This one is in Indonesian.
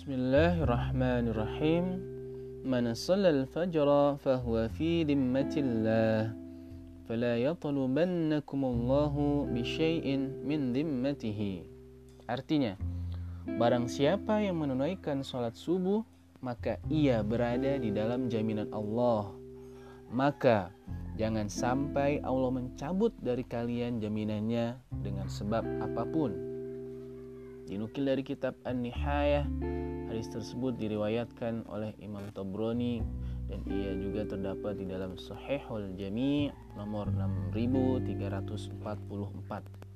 Bismillahirrahmanirrahim. Man shallal fajra fahuwa fi dhimmatillah. Fala yatlubannakumullahu bisyai'in min dhimmatihi. Artinya, barang siapa yang menunaikan salat subuh, maka ia berada di dalam jaminan Allah. Maka jangan sampai Allah mencabut dari kalian jaminannya dengan sebab apa pun. Dinukil dari kitab An-Nihayah Hadis tersebut diriwayatkan oleh Imam Tabrani dan ia juga terdapat di dalam Sahihul Jami' nomor 6344.